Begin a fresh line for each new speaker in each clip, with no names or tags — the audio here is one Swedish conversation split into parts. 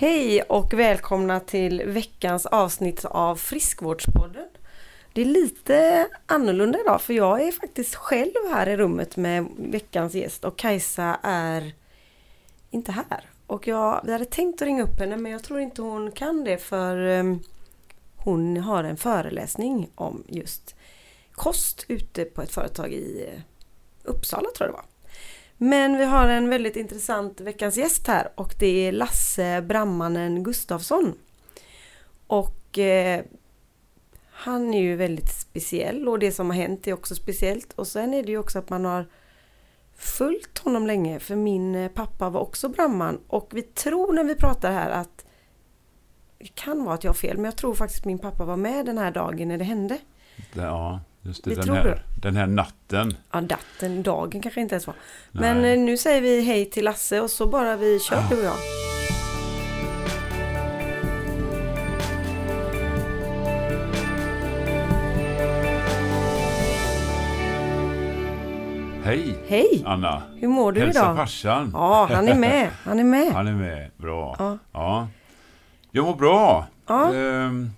Hej och välkomna till veckans avsnitt av Friskvårdspodden. Det är lite annorlunda idag för jag är faktiskt själv här i rummet med veckans gäst och Kajsa är inte här. Och jag, vi hade tänkt att ringa upp henne men jag tror inte hon kan det för ehm, hon har en föreläsning om just kost ute på ett företag i eh, Uppsala tror jag det var. Men vi har en väldigt intressant veckans gäst här och det är Lasse Brammanen Gustafsson. Och eh, han är ju väldigt speciell och det som har hänt är också speciellt. Och sen är det ju också att man har följt honom länge för min eh, pappa var också brandman och vi tror när vi pratar här att det kan vara att jag har fel men jag tror faktiskt min pappa var med den här dagen när det hände.
Ja, just det.
Vi
Den
tror
här, den här natten.
Ja, datten, dagen kanske inte ens var. Men eh, nu säger vi hej till Lasse och så bara vi kör du och jag.
Hej
Hej!
Anna!
Hur mår du
Hälsa
idag?
farsan.
Ja, han är med. Han är med.
Han är med. Bra.
Ja.
Ja. Jag mår bra.
Ja.
Ehm,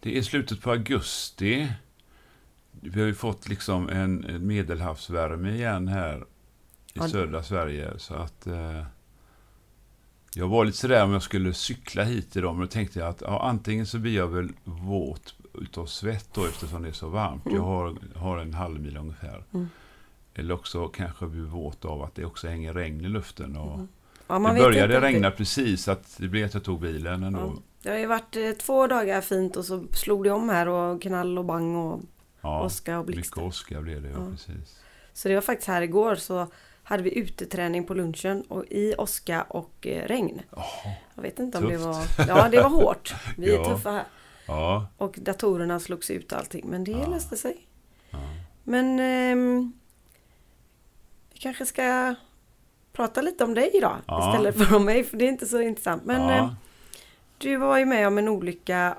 Det är slutet på augusti. Vi har ju fått liksom en en medelhavsvärme igen här i
Ja.
södra Sverige. Så att eh, jag var lite sådär om jag skulle cykla hit idag. Men då tänkte jag att ja, antingen så blir jag väl våt utav svett då eftersom det är så varmt. Jag har, har en halv mil ungefär.
Mm.
Eller också kanske blir våt av att det också hänger regn i luften. Och
Ja,
det började regna
riktigt.
precis, att det blev att jag tog bilen ändå.
Ja. Det har ju varit eh, två dagar fint och så slog det om här och knall och bang och
Ja,
åska och
mycket
blixtar.
åska blev det, ja,
Ja.
precis.
Så det var faktiskt här igår så hade vi uteträning på lunchen och i åska och eh, regn.
Jaha,
Jag vet inte om det var... Ja, det var hårt. Vi är
Ja.
tuffa här.
ja,
Och datorerna slogs ut och allting. Men det
Ja.
löste sig.
ja.
Men ehm, vi kanske ska prata lite om dig idag istället för om mig. För det är inte så intressant. Men eh, du var ju med om en olycka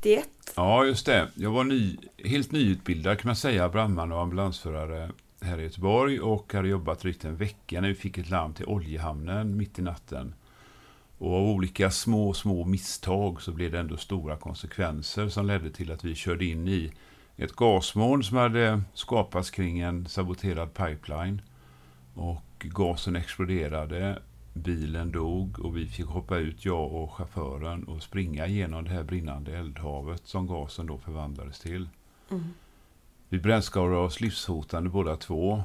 91.
ja, just det. Jag var ny, helt nyutbildad kan man säga, brandman och ambulansförare här i Göteborg och hade jobbat drygt en vecka när vi fick ett larm till oljehamnen mitt i natten. Och av olika små, små misstag så blev det ändå stora konsekvenser som ledde till att vi körde in i ett gasmoln som hade skapats kring en saboterad pipeline. Och gasen exploderade, bilen dog och vi fick hoppa ut, jag och chauffören, och springa genom det här brinnande eldhavet som gasen då förvandlades till.
Mm.
Vi brännskadade oss livshotande båda två.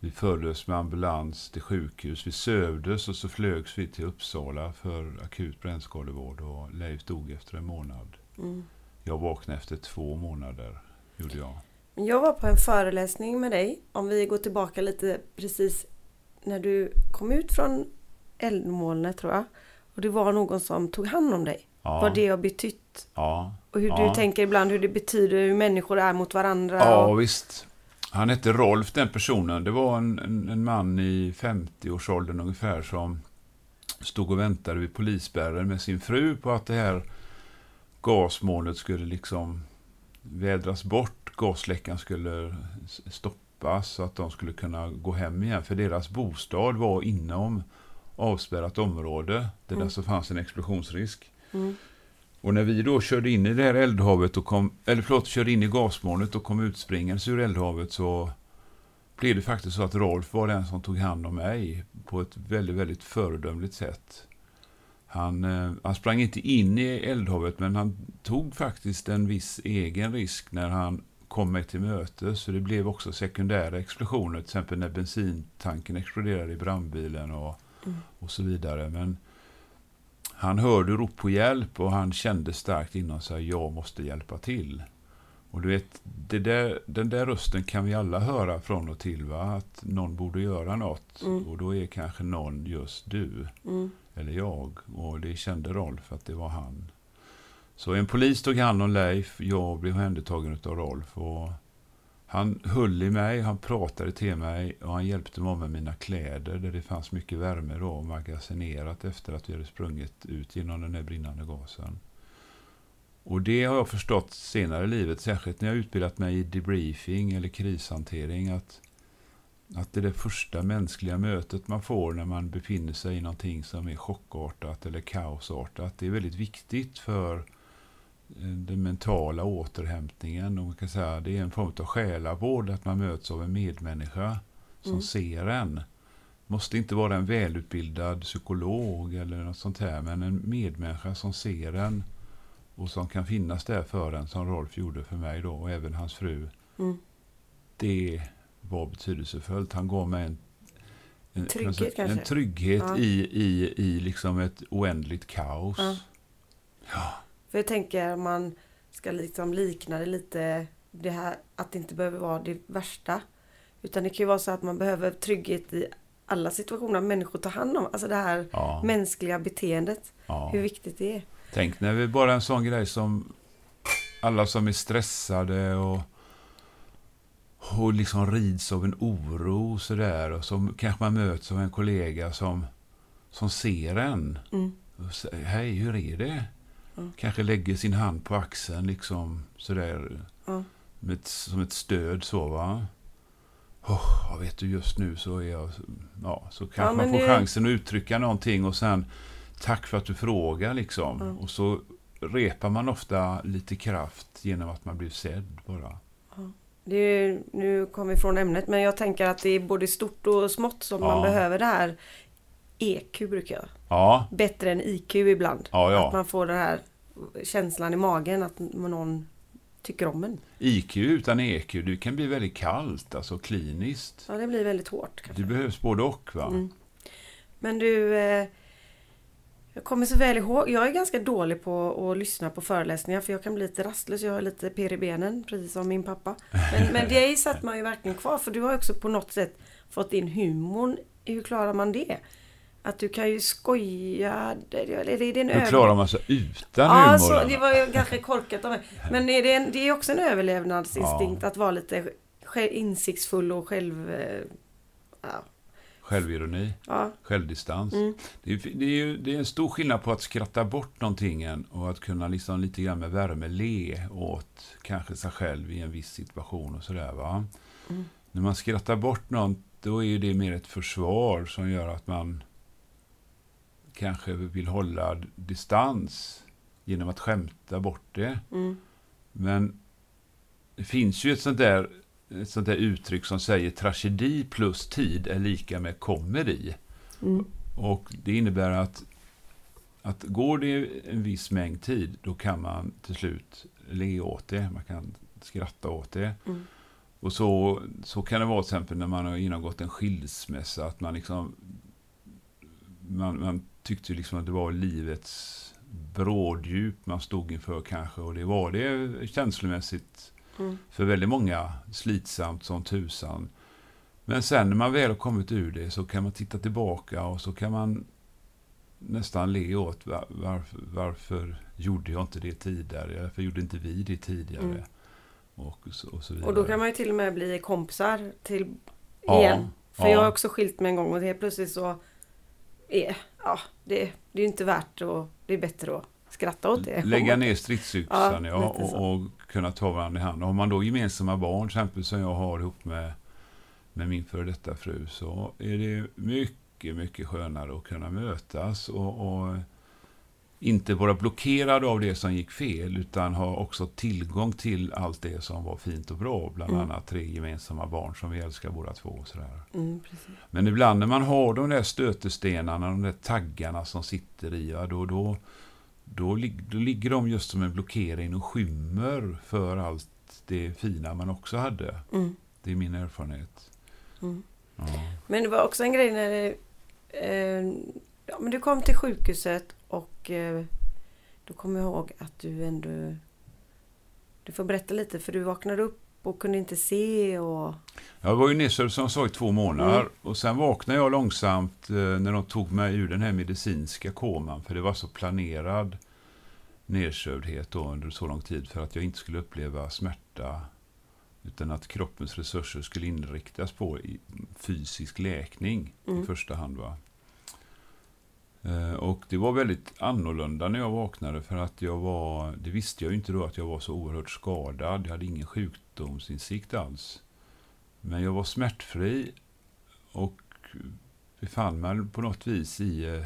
Vi fördes med ambulans till sjukhus. Vi sövdes och så flögs vi till Uppsala för akut brännskadevård och Leif dog efter en månad.
Mm.
Jag vaknade efter två månader, gjorde jag.
Jag var på en föreläsning med dig. Om vi går tillbaka lite precis när du kom ut från eldmolnet tror jag. Och det var någon som tog hand om dig.
Ja,
Vad det har betytt.
ja,
Och hur
Ja.
du tänker ibland hur det betyder hur människor är mot varandra.
ja
och,
visst. Han hette Rolf, den personen. Det var en, en, en man i 50-årsåldern ungefär som stod och väntade vid polisspärren med sin fru på att det här gasmolnet skulle liksom vädras bort. Gasläckan skulle stoppas så att de skulle kunna gå hem igen. För deras bostad var inom avspärrat område där
Mm.
det så fanns en explosionsrisk.
Mm.
Och när vi då körde in i det här eldhavet och kom, eller förlåt, körde in i gasmolnet och kom utspringandes ur eldhavet så blev det faktiskt så att Rolf var den som tog hand om mig på ett väldigt, väldigt föredömligt sätt. Han, eh, han sprang inte in i eldhavet men han tog faktiskt en viss egen risk när han kom mig till möte. Så det blev också sekundära explosioner, till exempel när bensintanken exploderade i brandbilen och,
Mm.
och så vidare. Men han hörde rop på hjälp och han kände starkt inom sig jag måste hjälpa till. Och du vet, där, den där rösten kan vi alla höra från och till, va? att någon borde göra något.
Mm.
Och då är kanske någon just du,
Mm.
eller jag. Och det kände Rolf att det var han. Så en polis tog hand om Leif, jag blev händertagen av Rolf. Och han höll i mig, han pratade till mig och han hjälpte mig med mina kläder där det fanns mycket värme då, magasinerat efter att vi hade sprungit ut genom den där brinnande gasen. Och det har jag förstått senare i livet, särskilt när jag utbildat mig i debriefing eller krishantering, att att det är det första mänskliga mötet man får när man befinner sig i någonting som är chockartat eller kaosartat. Det är väldigt viktigt för den mentala återhämtningen. Och man kan säga, det är en form av själavård att man möts av en medmänniska som
Mm.
ser en. Måste inte vara en välutbildad psykolog eller något sånt här, men en medmänniska som ser en och som kan finnas där för en, som Rolf gjorde för mig då, och även hans fru.
Mm.
Det var betydelsefullt. Han gav mig en, en
Trygghet
en,
kanske?
trygghet
Ja.
i, i, i liksom ett oändligt kaos.
Ja.
Ja.
För jag tänker om man ska liksom likna det lite, det här att det inte behöver vara det värsta. Utan det kan ju vara så att man behöver trygghet i alla situationer människor tar hand om. Alltså det här
Ja.
mänskliga beteendet.
Ja.
Hur viktigt det är.
Tänk när vi bara en sån grej som alla som är stressade och, och liksom rids av en oro sådär och så kanske man möts av en kollega som, som ser en.
Mm.
Och säger, Hej, hur är det?
Mm.
Kanske lägger sin hand på axeln liksom sådär med ett, som ett stöd så va. Oh, vet du, just nu så är jag... Ja, så kanske
Ja,
man får
det-
chansen att uttrycka någonting och sen tack för att du frågar liksom.
Ja.
Och så repar man ofta lite kraft genom att man blir sedd bara.
Är, nu kommer vi från ämnet men jag tänker att det är både stort och smått som
Ja.
man behöver det här EQ brukar jag.
Ja,
Bättre än IQ ibland.
ja,
Att
ja.
man får den här känslan i magen att någon tycker om en.
IQ utan EQ, det kan bli väldigt kallt, alltså kliniskt.
Ja, det blir väldigt hårt kanske.
Det behövs både och va.
Mm. Men du, eh, jag kommer så väl ihåg, jag är ganska dålig på att lyssna på föreläsningar för jag kan bli lite rastlös, jag har lite pirr i benen precis som min pappa. Men, men det satt man ju verkligen kvar för du har också på något sätt fått in humorn. Hur klarar man det? Att du kan ju skoja, eller är det en
Hur
över-
klarar man sig utan
Ja,
humor?
så, det var ju kanske korkat av mig. Men är det, en, det är också en överlevnadsinstinkt att vara lite insiktsfull och själv... eh, Ja.
Självironi,
ja.
självdistans.
Mm.
Det är, det, är ju, det är en stor skillnad på att skratta bort någonting och att kunna liksom lite grann med värme le åt kanske sig själv i en viss situation och sådär va.
Mm.
När man skrattar bort något, då är det mer ett försvar som gör att man kanske vill hålla distans genom att skämta bort det.
Mm.
Men det finns ju ett sånt där, ett sånt där uttryck som säger tragedi plus tid är lika med komedi.
Mm.
Och det innebär att, att går det en viss mängd tid, då kan man till slut le åt det. Man kan skratta åt det.
Mm.
Och så, så kan det vara till exempel när man har genomgått en skilsmässa, att man liksom man, man tyckte liksom att det var livets bråddjup man stod inför kanske. Och det var det känslomässigt
Mm.
för väldigt många slitsamt som tusan. Men sen när man väl har kommit ur det så kan man titta tillbaka och så kan man nästan le åt var, varför, varför gjorde jag inte det tidigare? Varför gjorde inte vi det tidigare?
Mm.
Och, så, och så vidare.
Och då kan man ju till och med bli kompisar till
Ja,
igen. För
ja.
jag har också skilt mig en gång och helt plötsligt så är ja, det, det är inte värt och det är bättre att skratta åt det.
Lägga ner stridsyxan
Ja,
ja, och, och kunna ta varandra i hand. Har man då gemensamma barn, till exempel som jag har ihop med, med min före detta fru, så är det mycket, mycket skönare att kunna mötas och, och inte vara blockerad av det som gick fel, utan ha också tillgång till allt det som var fint och bra. Bland
Mm.
annat tre gemensamma barn som vi älskar båda två. Och sådär.
Mm.
Men ibland när man har de där stötestenarna, de där taggarna som sitter i, ja, då, då, då, då ligger de just som en blockering och skymmer för allt det fina man också hade.
Mm,
Det är min erfarenhet.
mm.
Ja.
Men det var också en grej när det, eh, ja, men du kom till sjukhuset och eh, då kommer jag ihåg att du ändå... Du får berätta lite för du vaknade upp och kunde inte se och...
Jag var ju nedsövd som jag sa i två månader
Mm.
och sen vaknade jag långsamt eh, när de tog mig ur den här medicinska koman för det var så planerad nedsövdhet då under så lång tid för att jag inte skulle uppleva smärta utan att kroppens resurser skulle inriktas på i fysisk läkning i
Mm.
första hand. Va? Eh, Och det var väldigt annorlunda när jag vaknade för att jag var, det visste jag ju inte då att jag var så oerhört skadad. Jag hade ingen sjukdomsinsikt alls. Men jag var smärtfri och befann mig på något vis i, eh,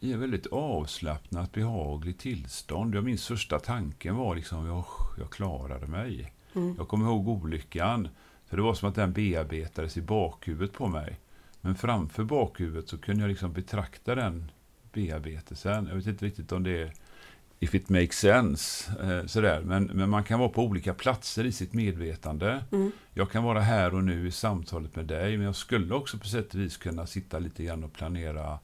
i en väldigt avslappnat, behagligt tillstånd. Jag minns första tanken var liksom, jag, jag klarade mig.
Mm.
Jag kommer ihåg olyckan, för det var som att den bearbetades i bakhuvudet på mig. Men framför bakhuvudet så kunde jag liksom betrakta den bearbetelsen. Jag vet inte riktigt om det är if it makes sense. Eh, sådär. Men, men man kan vara på olika platser i sitt medvetande.
Mm.
Jag kan vara här och nu i samtalet med dig, men jag skulle också på sätt och vis kunna sitta lite grann och planera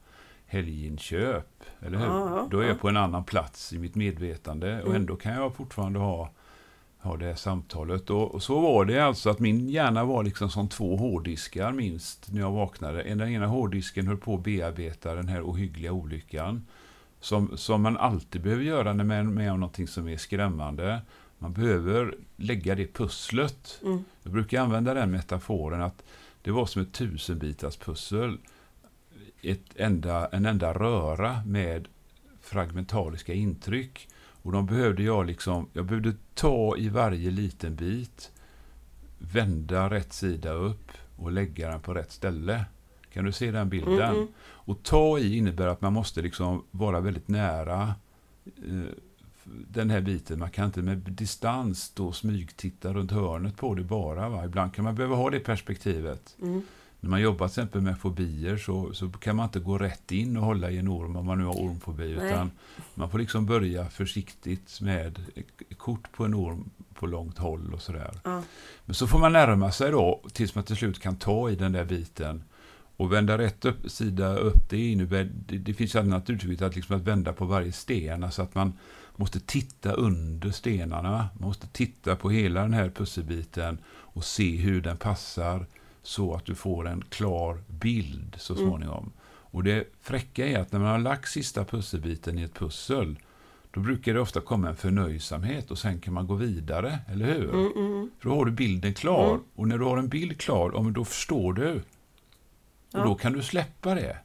helginköp. Eller hur?
Ja,
Då är
ja.
jag på en annan plats i mitt medvetande och
Mm.
ändå kan jag fortfarande ha, ha det här samtalet. Och, och så var det alltså att min hjärna var liksom som två hårddiskar minst när jag vaknade. Den ena hårddisken höll på att bearbeta den här ohyggliga olyckan. Som, som man alltid behöver göra när man är med om någonting som är skrämmande. Man behöver lägga det pusslet.
Mm.
Jag brukar använda den metaforen att det var som ett tusenbitars pussel. Ett enda, en enda röra med fragmentariska intryck. Och de behövde jag liksom, jag behövde ta i varje liten bit, vända rätt sida upp och lägga den på rätt ställe. Kan du se den bilden?
Mm, mm.
Och ta i innebär att man måste liksom vara väldigt nära eh, den här biten. Man kan inte med distans då smygtitta runt hörnet på det bara. Va? Ibland kan man behöva ha det perspektivet.
Mm.
När man jobbar till exempel med fobier så, så kan man inte gå rätt in och hålla i en orm om man nu har ormfobi.
Nej.
Utan man får liksom börja försiktigt med kort på en orm på långt håll och sådär.
Ja.
Men så får man närma sig då tills man till slut kan ta i den där biten. Och vända rätt upp, sida upp, det innebär, det, det finns ett annat uttryck att, liksom att vända på varje sten. Alltså att man måste titta under stenarna. Man måste titta på hela den här pusselbiten och se hur den passar så att du får en klar bild så
Mm.
småningom. Och det fräcka är att när man har lagt sista pusselbiten i ett pussel då brukar det ofta komma en förnöjsamhet och sen kan man gå vidare, eller hur?
Mm, mm.
För då har du bilden klar.
Mm.
Och när du har en bild klar, ja, men då förstår du. Och
Ja.
då kan du släppa det.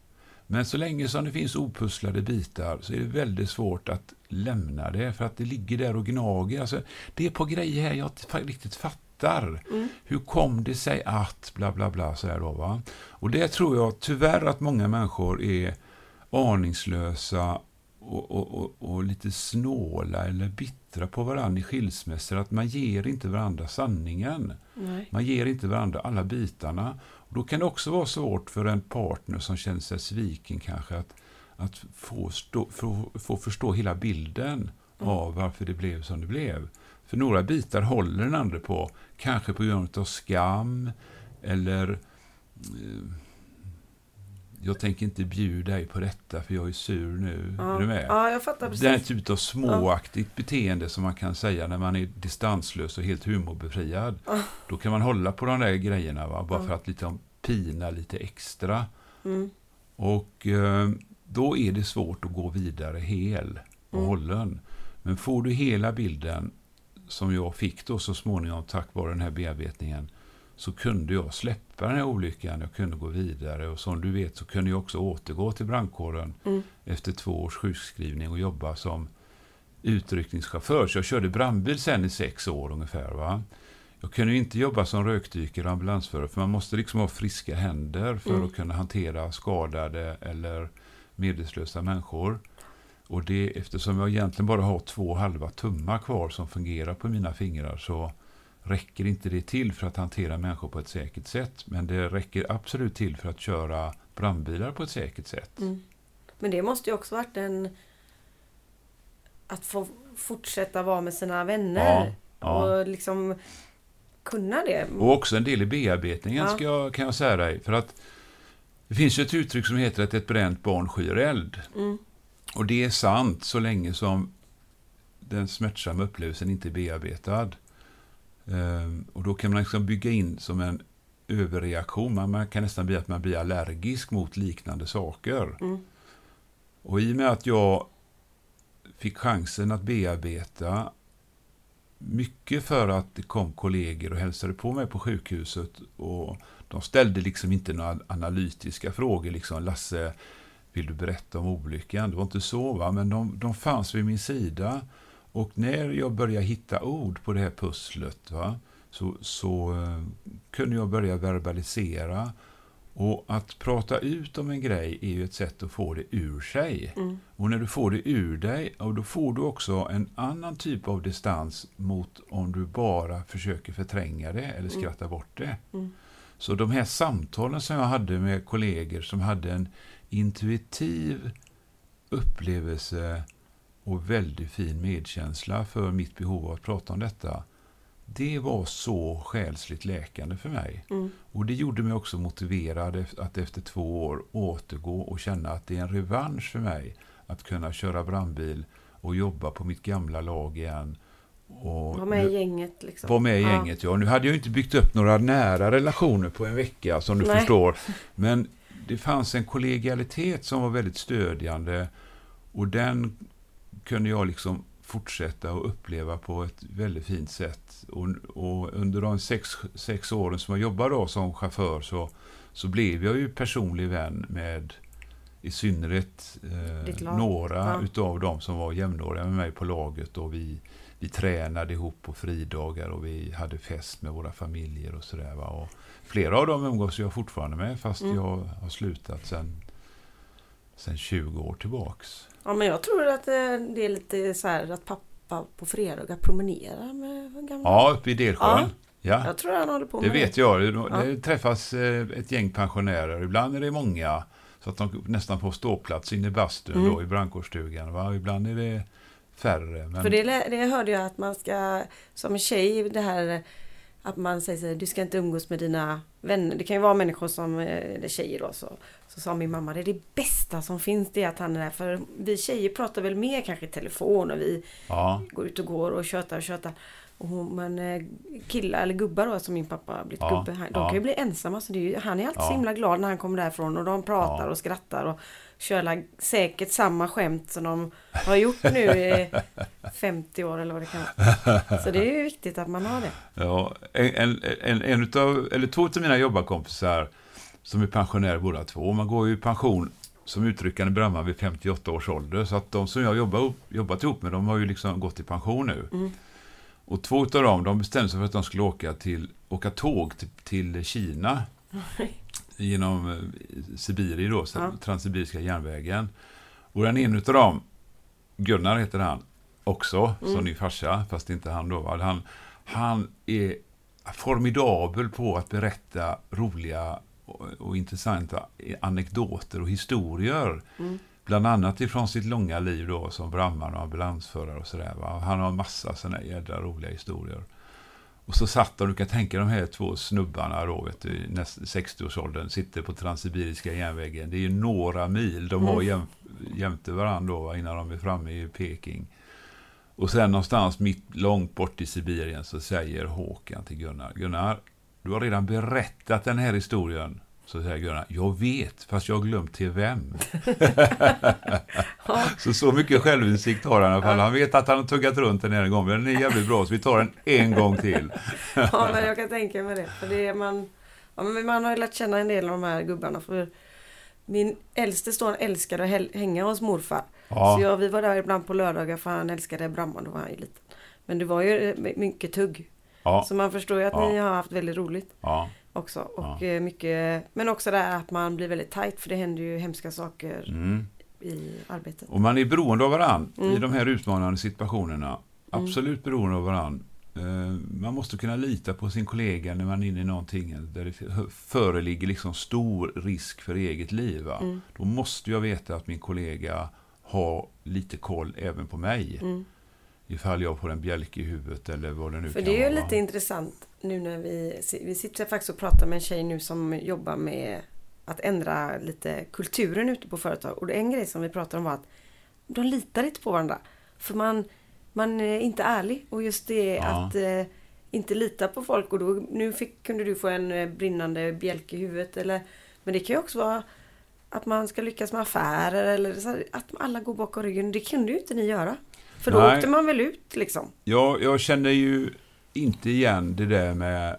Men så länge som det finns opusslade bitar så är det väldigt svårt att lämna det. För att det ligger där och gnager. Alltså, det är på grejer här jag inte riktigt fattar.
Mm.
Hur kom det sig att bla bla bla så här då va? Och det tror jag tyvärr att många människor är aningslösa och, och, och, och lite snåla eller bittra på varandra i skilsmässor. Att man ger inte varandra sanningen.
Nej.
Man ger inte varandra alla bitarna. Och då kan det också vara svårt för en partner som känner sig sviken kanske att, att få, stå, få, få förstå hela bilden av varför det blev som det blev. För några bitar håller den andra på, kanske på grund av skam eller eh, jag tänker inte bjuda dig på detta för jag är sur nu. Är du
Ja.
med?
ja, jag fattar precis.
typ av småaktigt beteende som man kan säga när man är distanslös och helt humorbefriad.
Ja.
Då kan man hålla på de där grejerna va? bara
Ja.
för att liksom pina lite extra.
Mm.
Och eh, då är det svårt att gå vidare hel och
Mm.
hållen. Men får du hela bilden som jag fick då så småningom tack vare den här bearbetningen så kunde jag släppa den här olyckan, jag kunde gå vidare och som du vet så kunde jag också återgå till brandkåren
Mm.
efter två års sjukskrivning och jobba som utryckningschaufför. Så jag körde brandbil sen i sex år ungefär. Va? Jag kunde inte jobba som rökdykare och ambulansförare för man måste liksom ha friska händer för
Mm.
att kunna hantera skadade eller medvetslösa människor. Och det, eftersom jag egentligen bara har två halva tummar kvar som fungerar på mina fingrar så räcker inte det till för att hantera människor på ett säkert sätt. Men det räcker absolut till för att köra brandbilar på ett säkert sätt.
Mm. Men det måste ju också varit en... Att få fortsätta vara med sina vänner.
Ja, ja.
Och liksom kunna det.
Och också en del i bearbetningen
Ja.
ska jag, kan jag säga dig. För att det finns ju ett uttryck som heter att ett bränt barn skyr eld.
Mm.
Och det är sant så länge som den smärtsamma upplevelsen inte är bearbetad. Ehm, och då kan man liksom bygga in som en överreaktion. Man, man kan nästan bli att man blir allergisk mot liknande saker.
Mm.
Och i och med att jag fick chansen att bearbeta mycket för att det kom kollegor och hälsade på mig på sjukhuset och de ställde liksom inte några analytiska frågor liksom Lasse, vill du berätta om olyckan? Det var inte så va, men de, de fanns vid min sida och när jag började hitta ord på det här pusslet va, så, så eh, kunde jag börja verbalisera Och att prata ut om en grej är ju ett sätt att få det ur sig.
Mm.
Och när du får det ur dig, och då får du också en annan typ av distans mot om du bara försöker förtränga det eller skratta bort det.
Mm.
Så de här samtalen som jag hade med kollegor som hade en intuitiv upplevelse och väldigt fin medkänsla för mitt behov av att prata om detta. Det var så själsligt läkande för mig.
Mm.
Och det gjorde mig också motiverad att efter två år återgå och känna att det är en revansch för mig att kunna köra brandbil och jobba på mitt gamla lag igen. Och
Var med
nu-
i gänget liksom.
var med i
Ja.
gänget, ja. Nu hade jag inte byggt upp några nära relationer på en vecka, som du
Nej.
förstår. Men det fanns en kollegialitet som var väldigt stödjande. Och den kunde jag liksom fortsätta att uppleva på ett väldigt fint sätt. Och, och under de sex, sex åren som jag jobbade då som chaufför så, så blev jag ju personlig vän med i synnerhet eh, några
Ja.
utav dem som var jämnåriga med mig på laget. Och vi, vi tränade ihop på fridagar och vi hade fest med våra familjer och sådär. Och Flera av dem umgås jag fortfarande med fast
Mm.
jag har slutat sen, sen 20 år tillbaks.
Ja men jag tror att eh, det är lite så här att pappa på fredagar promenerar med gamla.
Ja, uppe i Delsjön.
Ja.
Ja.
Jag tror han håller på
Det
med
vet jag. Det,
Ja.
det träffas eh, ett gäng pensionärer. Ibland är det många. Så att de nästan får ståplats inne i bastun
Mm.
då, i brandkårsstugan. Va? Ibland är det färre. Men...
För det, det hörde jag att man ska, som tjej, det här att man säger så här, du ska inte umgås med dina vänner. Det kan ju vara människor som, eh, eller tjejer då, så, så sa min mamma, det är det bästa som finns, det är att han är där. För vi tjejer pratar väl mer kanske i telefon och vi
Ja,
går ut och går och tjötar och tjötar. Och hon, men eh, killar eller gubbar då som min pappa har blivit
Ja,
gubbe. han- De
ja.
kan ju bli ensamma. Så det är ju, han är alltid
Ja.
så himla glad när han kommer därifrån och de pratar och skrattar och kör la- säkert samma skämt som de har gjort nu i 50 år eller vad det kan vara. Så det är ju viktigt att man har det.
ja en, en, en, utav, eller två av mina jobbarkompisar som är pensionärer båda två. Man går ju i pension som utryckande brandman vid 58 års ålder. Så att de som jag jobbar, jobbat ihop med, de har ju liksom gått i pension nu.
Mm.
Och två av dem, de bestämde sig för att de skulle åka, till, åka tåg till, till Kina. genom eh, Sibiri då,
Ja.
Transsibiriska järnvägen. Och den ena utav dem, Gunnar heter han också,
Mm.
som din farsa, fast inte han då. Han, han är formidabel på att berätta roliga och, och intressanta anekdoter och historier.
Mm.
Bland annat ifrån sitt långa liv då som brandman och ambulansförare och sådär. Han har massa sådana jädra roliga historier. Och så satt de, du kan tänka de här två snubbarna då, vet du, i näst 60-årsåldern, sitter på Transsibiriska järnvägen. Det är ju några mil de har
Mm.
jäm, jämte varandra då, innan de är framme i Peking. Och sen någonstans mitt långt bort i Sibirien så säger Håkan till Gunnar, Gunnar, du har redan berättat den här historien. Så säger Gunnar, jag vet, fast jag har glömt till vem. Så så mycket självinsikt har han i alla fall. Han vet att han har tuggat runt den en gång, men den är jävligt bra, så vi tar den en gång till.
Ja, men jag kan tänka mig det. För det är man, ja, man har ju lärt känna en del av de här gubbarna. För min äldste son älskade att hänga hos morfar.
Ja.
Så jag, vi var där ibland på lördagar för han älskade brandman, då var han ju liten. Men det var ju eh, mycket tugg.
Ja,
Så man förstår ju att
Ja.
ni har haft väldigt roligt
ja,
också. Och
Ja.
eh, mycket, men också det här att man blir väldigt tajt för det händer ju hemska saker
mm.
i arbetet.
Och man är beroende av varandra i
Mm.
de här utmanande situationerna. Absolut beroende av varandra. Eh, Man måste kunna lita på sin kollega när man är inne i någonting där det föreligger liksom stor risk för eget liv.
Mm.
Då måste jag veta att min kollega har lite koll även på mig.
Mm.
Ifall jag får en bjälke i huvudet eller vad det nu
För
kan
det är ju
vara.
lite intressant nu när vi, vi sitter faktiskt och pratar med en tjej nu som jobbar med att ändra lite kulturen ute på företag. Och en grej som vi pratar om var att de litar inte på varandra. För man, man är inte ärlig. Och just det
Ja.
att eh, inte lita på folk. Och då, nu fick, kunde du få en eh, brinnande bjälke i huvudet. Eller, men det kan ju också vara att man ska lyckas med affärer eller här, att alla går bakom ryggen. Det kunde ju inte ni göra. För då
Nej.
åkte man väl ut liksom.
Ja, jag känner ju inte igen det där med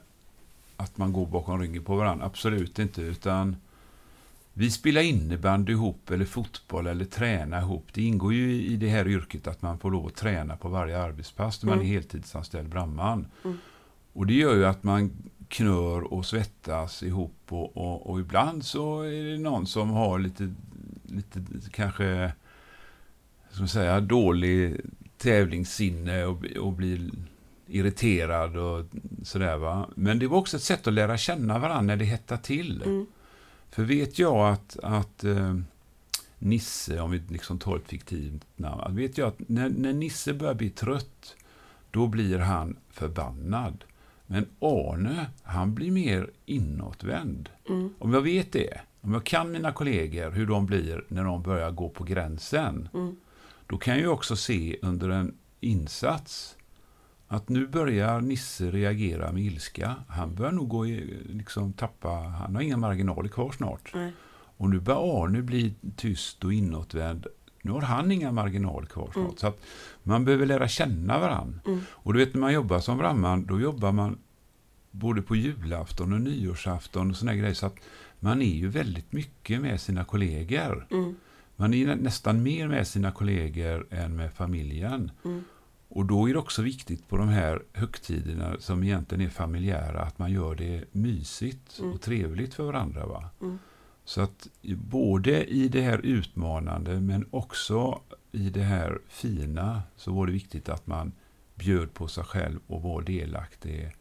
att man går bakom ryggen på varandra. Absolut inte. Utan vi spelar innebandy ihop eller fotboll eller tränar ihop. Det ingår ju i det här yrket att man får lov att träna på varje arbetspass när man
Mm.
är heltidsanställd brandman.
Mm.
Och det gör ju att man knör och svettas ihop och, och, och, ibland så är det någon som har lite, lite kanske, ska man säga, dålig tävlingssinne och, och blir irriterad och sådär va. Men det var också ett sätt att lära känna varandra när det hettar till. Mm. För vet jag att, att eh, Nisse, om vi liksom tar ett fiktivt namn, vet jag att när, när Nisse börjar bli trött, då blir han förbannad. Men Arne, han blir mer inåtvänd. Mm. Om jag vet det, om jag kan mina kollegor, hur de blir när de börjar gå på gränsen, mm. då kan jag också se under en insats att nu börjar Nisse reagera med ilska. Han börjar nog gå i, liksom tappa, han har inga marginaler kvar snart. Mm. Och nu börjar Arne bli tyst och inåtvänd. Nu har han inga marginaler kvar snart. Mm. Så att man behöver lära känna varandra. Mm. Och du vet när man jobbar som brandman, då jobbar man både på julafton och nyårsafton och såna grejer. Så att man är ju väldigt mycket med sina kollegor. Mm. Man är nästan mer med sina kollegor än med familjen. Mm. Och då är det också viktigt på de här högtiderna som egentligen är familjära att man gör det mysigt mm. och trevligt för varandra. Va? Mm. Så att både i det här utmanande men också i det här fina så var det viktigt att man bjöd på sig själv och var delaktig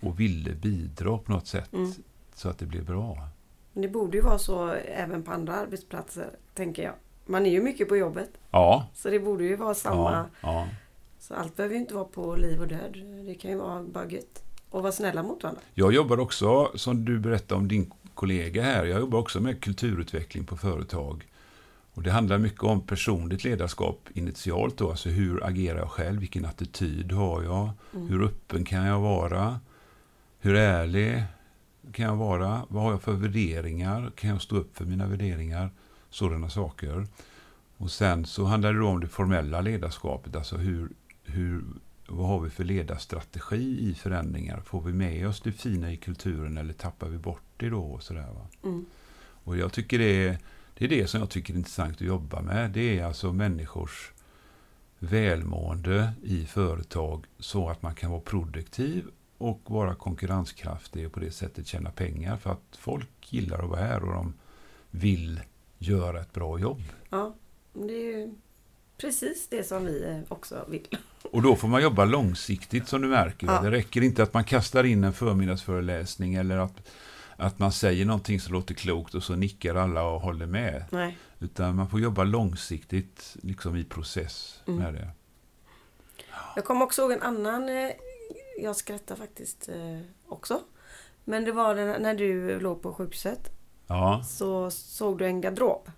och ville bidra på något sätt mm. så att det blev bra.
Det borde ju vara så även på andra arbetsplatser, tänker jag. Man är ju mycket på jobbet.
Ja.
Så det borde ju vara samma. Ja, ja. Så allt behöver ju inte vara på liv och död. Det kan ju vara bara gött. Och vara snälla mot varandra.
Jag jobbar också, som du berättade om din kollega här, jag jobbar också med kulturutveckling på företag. Och Det handlar mycket om personligt ledarskap initialt. Då, alltså hur agerar jag själv? Vilken attityd har jag? Mm. Hur öppen kan jag vara? Hur ärlig kan jag vara? Vad har jag för värderingar? Kan jag stå upp för mina värderingar? Sådana saker. Och Sen så handlar det om det formella ledarskapet. Alltså hur, hur, vad har vi för ledarstrategi i förändringar? Får vi med oss det fina i kulturen eller tappar vi bort det då? Och sådär, va? Mm. Och jag tycker det är, det är det som jag tycker är intressant att jobba med. Det är alltså människors välmående i företag så att man kan vara produktiv och vara konkurrenskraftig och på det sättet tjäna pengar. För att folk gillar att vara här och de vill göra ett bra jobb.
Ja, det är ju precis det som vi också vill.
Och då får man jobba långsiktigt som du märker. Ja. Det räcker inte att man kastar in en förmiddagsföreläsning eller att, att man säger någonting som låter klokt och så nickar alla och håller med.
Nej.
Utan man får jobba långsiktigt liksom i process mm. med det.
Jag kommer också ihåg en annan, eh, jag skrattar faktiskt eh, också. Men det var när du låg på sjukhuset.
Ja.
Så såg du en garderob.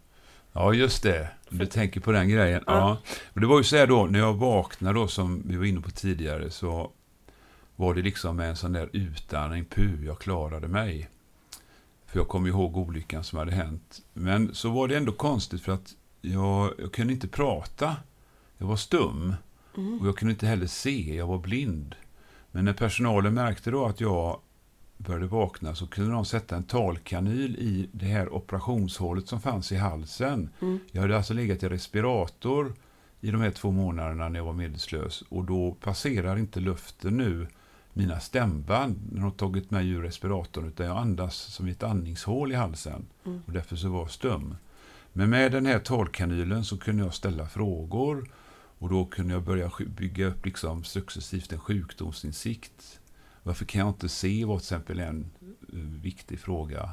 Ja, just det. Du tänker på den grejen. Ja. ja. Det var ju så här då, när jag vaknade då, som vi var inne på tidigare, så var det liksom en sån där utandning, puh, jag klarade mig. För jag kommer ihåg olyckan som hade hänt. Men så var det ändå konstigt för att jag, jag kunde inte prata. Jag var stum. Mm. Och jag kunde inte heller se, jag var blind. Men när personalen märkte då att jag började vakna så kunde de sätta en talkanyl i det här operationshålet som fanns i halsen. Mm. Jag hade alltså legat i respirator i de här två månaderna när jag var medvetslös och då passerar inte luften nu mina stämband när de tagit mig ur respiratorn utan jag andas som ett andningshål i halsen mm. och därför så var jag stum. Men med den här talkanylen så kunde jag ställa frågor och då kunde jag börja bygga upp liksom successivt en sjukdomsinsikt varför kan jag inte se var till exempel en eh, viktig fråga.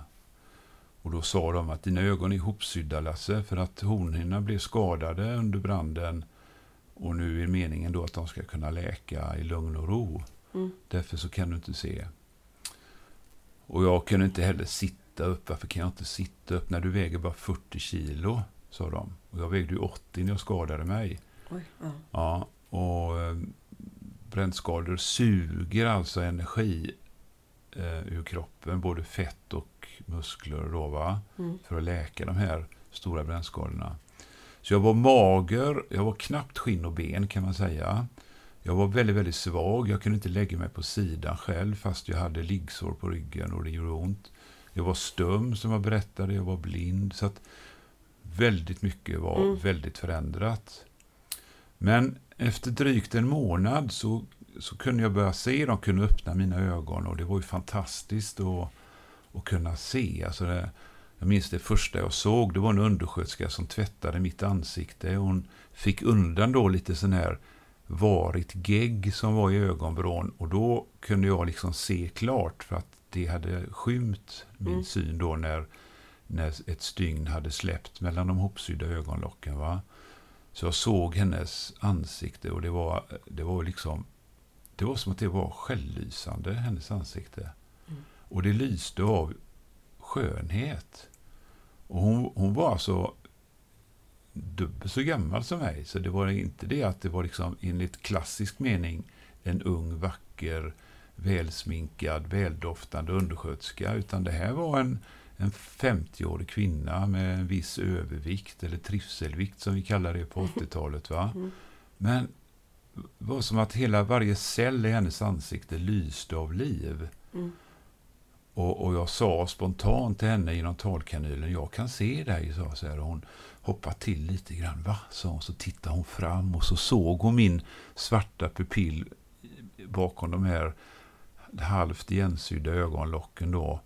Och då sa de att dina ögon är ihopsydda Lasse för att hornhinnorna blev skadade under branden. Och nu är meningen då att de ska kunna läka i lugn och ro. Mm. Därför så kan du inte se. Och jag kunde inte heller sitta upp. Varför kan jag inte sitta upp när du väger bara 40 kilo? Sa de. Och jag vägde ju 80 när jag skadade mig.
Oj, ja.
ja och eh, brännskador suger alltså energi eh, ur kroppen, både fett och muskler då, va? Mm. för att läka de här stora brännskadorna. Så jag var mager, jag var knappt skinn och ben kan man säga. Jag var väldigt, väldigt svag. Jag kunde inte lägga mig på sidan själv fast jag hade liggsår på ryggen och det gjorde ont. Jag var stum som jag berättade, jag var blind. Så att väldigt mycket var mm. väldigt förändrat. Men efter drygt en månad så så kunde jag börja se, de kunde öppna mina ögon och det var ju fantastiskt att, att kunna se. Alltså det, jag minns det första jag såg, det var en undersköterska som tvättade mitt ansikte. Hon fick undan då lite sån här varigt gegg som var i ögonvrån och då kunde jag liksom se klart för att det hade skymt min mm. syn då när, när ett stygn hade släppt mellan de hopsydda ögonlocken. Va? Så jag såg hennes ansikte och det var, det var liksom det var som att det var självlysande, hennes ansikte. Mm. Och det lyste av skönhet. Och hon, hon var alltså dubbelt så gammal som mig. Så det var inte det att det var liksom enligt klassisk mening en ung, vacker, välsminkad, väldoftande undersköterska. Utan det här var en, en 50-årig kvinna med en viss övervikt, eller trivselvikt som vi kallar det på 80-talet. Va? Mm. Men det var som att hela varje cell i hennes ansikte lyste av liv. Mm. Och, och, jag sa spontant till henne genom talkanylen, jag kan se dig, sa så här. Hon hoppade till lite grann. Va? sa hon. Så tittade hon fram och så såg hon min svarta pupill bakom de här halvt igensydda ögonlocken då.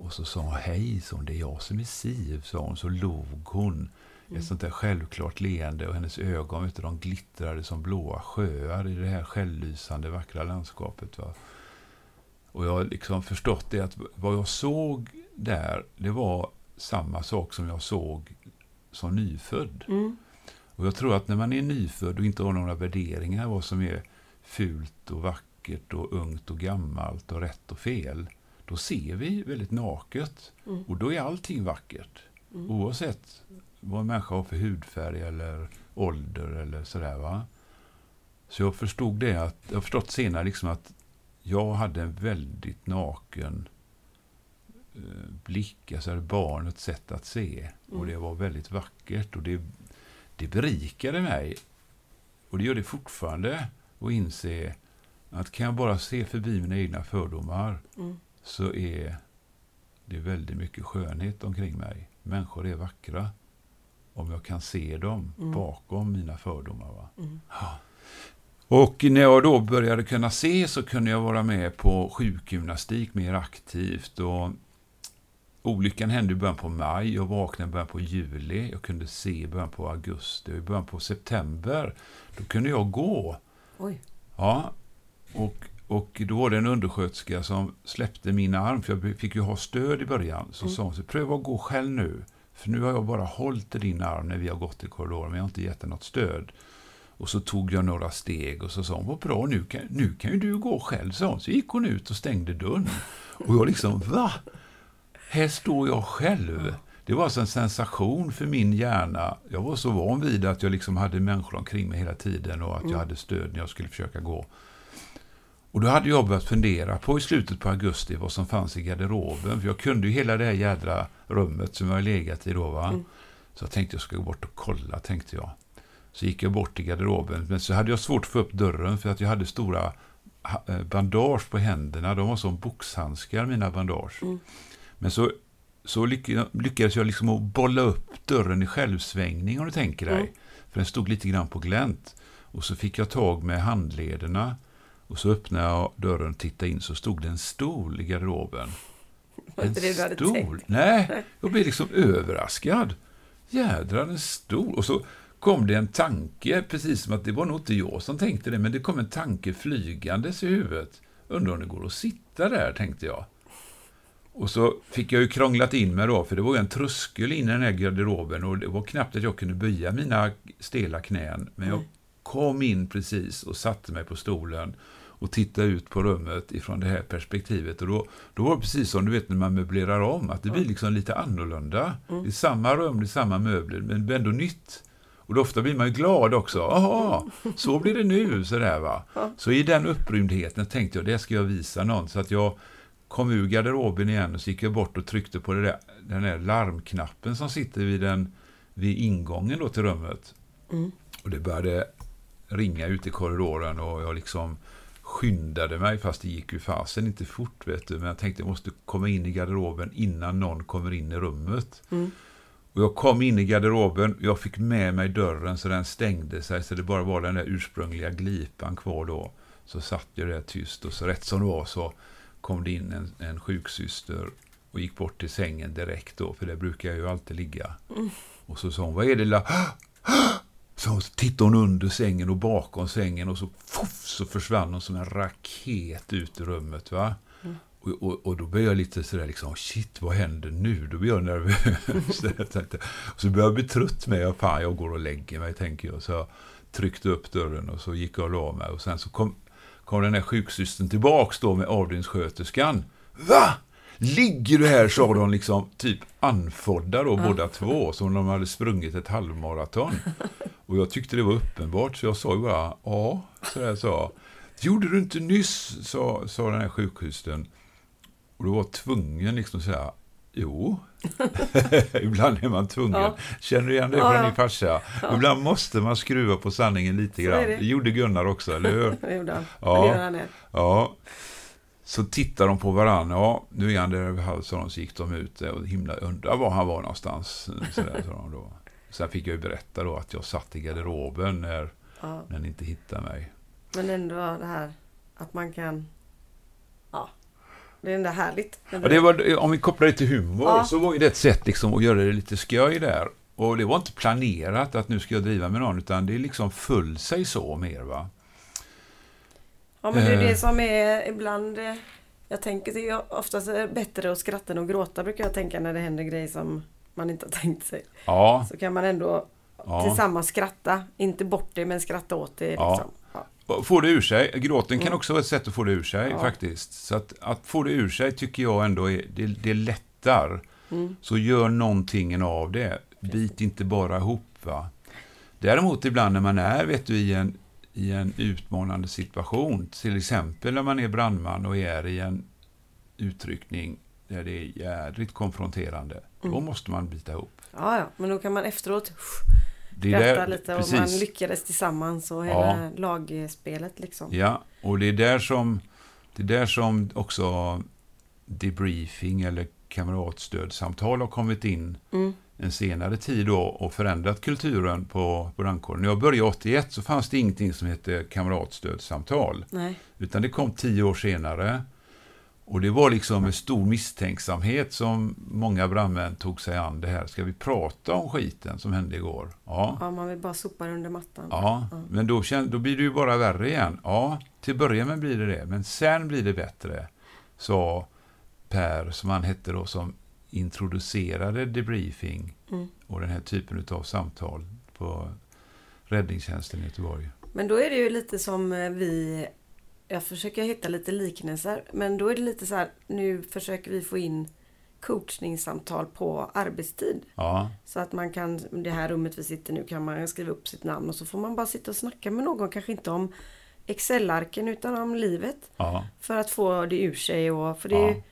Och så sa hon, hej, så hon, det är jag som är Siv, sa hon. Så log hon. Mm. Ett sånt där självklart leende och hennes ögon, vet du, de glittrade som blåa sjöar i det här självlysande vackra landskapet. Va? Och jag har liksom förstått det att vad jag såg där, det var samma sak som jag såg som nyfödd. Mm. Och jag tror att när man är nyfödd och inte har några värderingar vad som är fult och vackert och ungt och gammalt och rätt och fel, då ser vi väldigt naket. Mm. Och då är allting vackert. Mm. Oavsett vad en människa har för hudfärg eller ålder eller sådär. Va? Så jag förstod det att, jag har förstått senare liksom att jag hade en väldigt naken eh, blick, alltså barnets sätt att se. Mm. Och det var väldigt vackert och det, det berikade mig. Och det gör det fortfarande. att inse att kan jag bara se förbi mina egna fördomar mm. Så är det väldigt mycket skönhet omkring mig. Människor är vackra. Om jag kan se dem mm. bakom mina fördomar. Va? Mm. Ja. Och när jag då började kunna se så kunde jag vara med på sjukgymnastik mer aktivt. Och olyckan hände i början på maj, jag vaknade i början på juli, jag kunde se i början på augusti och i början på september, då kunde jag gå. Oj. Ja, och, och då var det en undersköterska som släppte min arm, för jag fick ju ha stöd i början. Så mm. sa hon, så, pröva att gå själv nu. För nu har jag bara hållit i din arm när vi har gått i korridoren, men jag har inte gett dig något stöd. Och så tog jag några steg och så sa hon, vad bra, nu kan, nu kan ju du gå själv, sa hon. Så gick hon ut och stängde dörren. Och jag liksom, va? Här står jag själv. Det var alltså en sensation för min hjärna. Jag var så van vid att jag liksom hade människor omkring mig hela tiden och att jag mm. hade stöd när jag skulle försöka gå. Och då hade jag börjat fundera på i slutet på augusti vad som fanns i garderoben. För jag kunde ju hela det här jädra rummet som jag har legat i då. Va? Mm. Så jag tänkte jag ska gå bort och kolla, tänkte jag. Så gick jag bort till garderoben, men så hade jag svårt att få upp dörren för att jag hade stora eh, bandage på händerna. De var som boxhandskar, mina bandage. Mm. Men så, så lyckades jag liksom bolla upp dörren i självsvängning, om du tänker dig. Mm. För den stod lite grann på glänt. Och så fick jag tag med handlederna. Och så öppnade jag dörren och tittade in, så stod det en stol i garderoben.
En stol?
Nej, jag blev liksom överraskad. Jädrar, en stol. Och så kom det en tanke, precis som att det var nog inte jag som tänkte det, men det kom en tanke flygandes i huvudet. Undrar om det går att sitta där, tänkte jag. Och så fick jag ju krånglat in mig då, för det var ju en tröskel in i den här garderoben och det var knappt att jag kunde böja mina stela knän. Men jag kom in precis och satte mig på stolen och tittade ut på rummet ifrån det här perspektivet. Och då, då var det precis som du vet när man möblerar om, att det blir liksom lite annorlunda. Mm. Det är samma rum, det är samma möbler, men ändå nytt. Och då ofta blir man ju glad också. Jaha, så blir det nu. Sådär, va? Så i den upprymdheten tänkte jag, det ska jag visa någon. Så att jag kom ur garderoben igen och så gick jag bort och tryckte på det där, den där larmknappen som sitter vid, den, vid ingången då till rummet. Mm. Och det började ringa ut i korridoren och jag liksom skyndade mig, fast det gick ju fasen inte fort, vet du. Men jag tänkte jag måste komma in i garderoben innan någon kommer in i rummet. Mm. Och jag kom in i garderoben, jag fick med mig dörren så den stängde sig så det bara var den där ursprungliga glipan kvar då. Så satt jag där tyst och så rätt som det var så kom det in en, en sjuksyster och gick bort till sängen direkt då, för där brukar jag ju alltid ligga.
Mm.
Och så sa hon, vad är det lilla... Så tittade hon under sängen och bakom sängen och så, fuff, så försvann hon som en raket ut ur rummet. Va?
Mm.
Och, och, och, då blev jag lite sådär, liksom, shit, vad händer nu? Då blir jag nervös. och så började jag bli trött med, ja, fan, jag går och lägger mig, tänker jag. Så jag tryckte upp dörren och så gick jag och la mig. Och sen så kom, kom den här sjuksystern tillbaks då med avdelningssköterskan. Va? Ligger du här, sa de liksom, typ anfodda då, båda två, som om de hade sprungit ett halvmaraton. Och jag tyckte det var uppenbart, så jag sa ju bara, ja, så jag sa. Gjorde du inte nyss, sa, sa den här sjuksystern. Och då var tvungen liksom att säga, jo. Ibland är man tvungen.
Ja.
Känner du igen det
Ja,
från
ja.
din farsa? Ibland måste man skruva på sanningen lite
Så
grann.
det.
Det gjorde Gunnar också, eller hur?
Det gjorde han.
Ja.
Ja. Det gör han det.
Ja. Så tittar de på varandra. Ja, nu är han där över halsen. Så gick de ut och himla undrar var han var någonstans. Sådär, sa de då. Sen fick jag ju berätta då att jag satt i garderoben när,
Ja.
när ni inte hittade mig.
Men ändå det här att man kan... Ja. Det är ändå härligt.
Ja, det var, om vi kopplar det till humor
Ja.
så var ju det ett sätt liksom att göra det lite skoj där. Och det var inte planerat att nu ska jag driva med någon utan det liksom föll sig så mer va.
Ja men det är
Eh.
det som är ibland... eh, Jag tänker det är oftast är det bättre att skratta än att gråta brukar jag tänka när det händer grejer som man inte har tänkt sig.
Ja,
Så kan man ändå
ja.
tillsammans skratta. Inte bort det men skratta åt det. Liksom. Ja.
Och Få det ur sig. Gråten kan
Mm.
också vara ett sätt att få det ur sig faktiskt. Så att, att få det ur sig tycker jag ändå är, det, det lättar.
Mm.
Så gör någonting av det. Bit inte bara ihop. Va? Däremot ibland när man är vet du, i, en, i en utmanande situation, till exempel när man är brandman och är i en utryckning där det är jädrigt konfronterande, då
Mm.
måste man bita ihop.
ja, ja. Men då kan man efteråt skratta lite och
precis.
man lyckades tillsammans och hela lagspelet liksom.
Ja, och det är där som, det är där som också debriefing eller kamratstödsamtal har kommit in
Mm.
en senare tid då och förändrat kulturen på brandkåren. När jag började 81 så fanns det ingenting som hette kamratstödsamtal.
Nej.
Utan det kom tio år senare. Och det var liksom med stor misstänksamhet som många brandmän tog sig an det här. Ska vi prata om skiten som hände igår? Ja.
Ja, man vill bara sopa det under mattan.
Ja,
Ja.
men då, då blir det ju bara värre igen. Ja, till början med blir det det, men sen blir det bättre, sa Per, som han hette då, som introducerade debriefing
Mm.
och den här typen av samtal på räddningstjänsten i Göteborg.
Men då är det ju lite som eh, vi Jag försöker hitta lite liknelser men då är det lite så här Nu försöker vi få in coachningssamtal på arbetstid.
Ja,
Så att man kan, det här rummet vi sitter nu kan man skriva upp sitt namn och så får man bara sitta och snacka med någon, kanske inte om Excel-arken utan om livet.
ja,
För att få det ur sig och för det är,
Ja.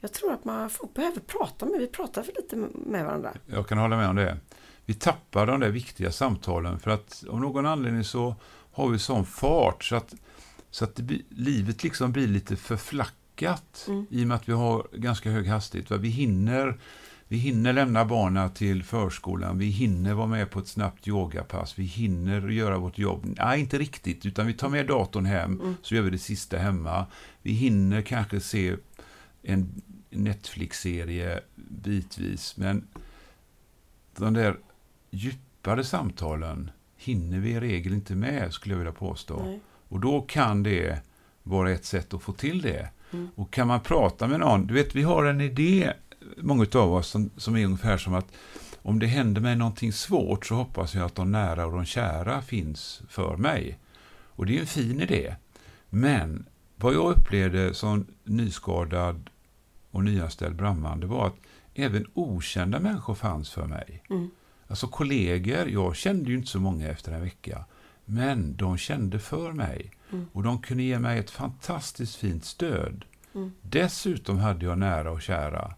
Jag tror att man får, behöver prata med, vi pratar för lite med varandra.
jag kan hålla med om det. Vi tappar de där viktiga samtalen för att av någon anledning så har vi sån fart så att, så att blir, livet liksom blir lite förflackat
Mm.
i och med att vi har ganska hög hastighet. Vi hinner, vi hinner lämna barnen till förskolan, vi hinner vara med på ett snabbt yogapass, vi hinner göra vårt jobb. Nej, inte riktigt, utan vi tar med datorn hem,
Mm.
så gör vi det sista hemma. Vi hinner kanske se en Netflix-serie bitvis, men de där djupare samtalen hinner vi i regel inte med, skulle jag vilja påstå.
Nej.
Och då kan det vara ett sätt att få till det.
Mm.
Och kan man prata med någon, du vet vi har en idé, många av oss, som, som är ungefär som att om det händer mig någonting svårt så hoppas jag att de nära och de kära finns för mig. Och det är en fin idé. Men vad jag upplevde som nyskadad och nyanställd brandman, det var att även okända människor fanns för mig.
Mm.
Alltså kollegor, jag kände ju inte så många efter en vecka. Men de kände för mig.
Mm.
Och de kunde ge mig ett fantastiskt fint stöd.
Mm.
Dessutom hade jag nära och kära.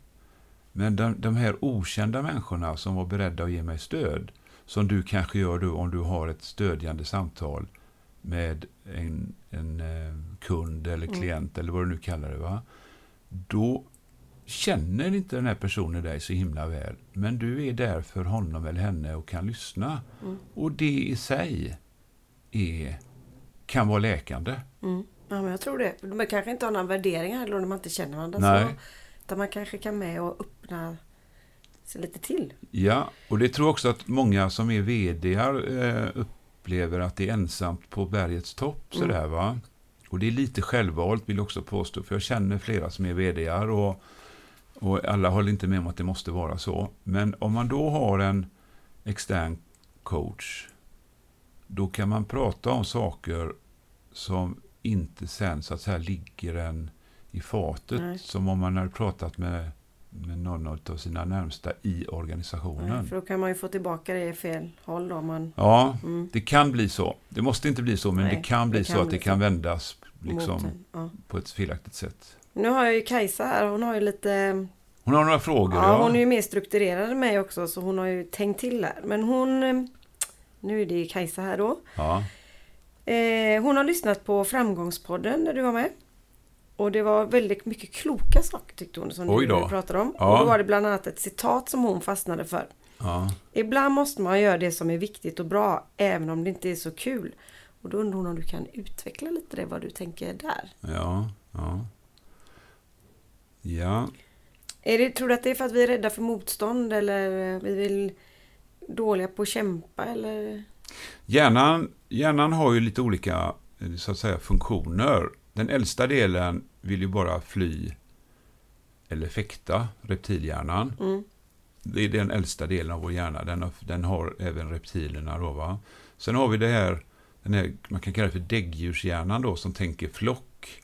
Men de, de här okända människorna som var beredda att ge mig stöd, som du kanske gör då om du har ett stödjande samtal med en, en eh, kund eller
Mm.
klient eller vad du nu kallar det. Va? Då känner inte den här personen dig så himla väl, men du är där för honom eller henne och kan lyssna.
Mm.
Och det i sig är, kan vara läkande.
Mm. Ja, men jag tror det. De kanske inte har några värderingar heller om man inte känner varandra.
Nej.
Så, utan man kanske kan med och öppna sig lite till.
Ja, och det tror jag också att många som är vd eh, upplever att det är ensamt på bergets topp.
Mm.
Sådär, va? Och det är lite självvalt vill jag också påstå, för jag känner flera som är vd och, och alla håller inte med om att det måste vara så. Men om man då har en extern coach, då kan man prata om saker som inte sen så att säga ligger en i fatet,
Nej.
som om man hade pratat med, med någon av sina närmsta i organisationen.
För då kan man ju få tillbaka det i fel håll då. Man,
Ja,
mm,
det kan bli så. Det måste inte bli så, men
Nej,
det kan bli
det
så
kan
att det kan
så.
vändas liksom.
Ja.
på ett felaktigt sätt.
Nu har jag ju Kajsa här. Hon har ju lite...
Hon har några frågor.
Ja,
Ja,
hon är ju mer strukturerad än mig också så hon har ju tänkt till här. Men hon... eh, Nu är det ju Kajsa här då.
ja.
Eh, hon har lyssnat på Framgångspodden där du var med. Och det var väldigt mycket kloka saker tyckte hon som
Oj
du pratade om.
Ja.
Och då var det bland annat ett citat som hon fastnade för.
ja.
Ibland måste man göra det som är viktigt och bra även om det inte är så kul. Och då undrar hon om du kan utveckla lite det vad du tänker där.
ja, ja. Ja,
Är det, tror du att det är för att vi är rädda för motstånd eller vi vill dåliga på att kämpa eller?
Hjärnan, hjärnan har ju lite olika eh, så att säga, funktioner. Den äldsta delen vill ju bara fly eller fäkta, reptilhjärnan.
Mm.
Det är den äldsta delen av vår hjärna. Den har, den har även reptilerna. Då, va? Sen har vi det här, den här, man kan kalla det för däggdjurshjärnan då, som tänker flock.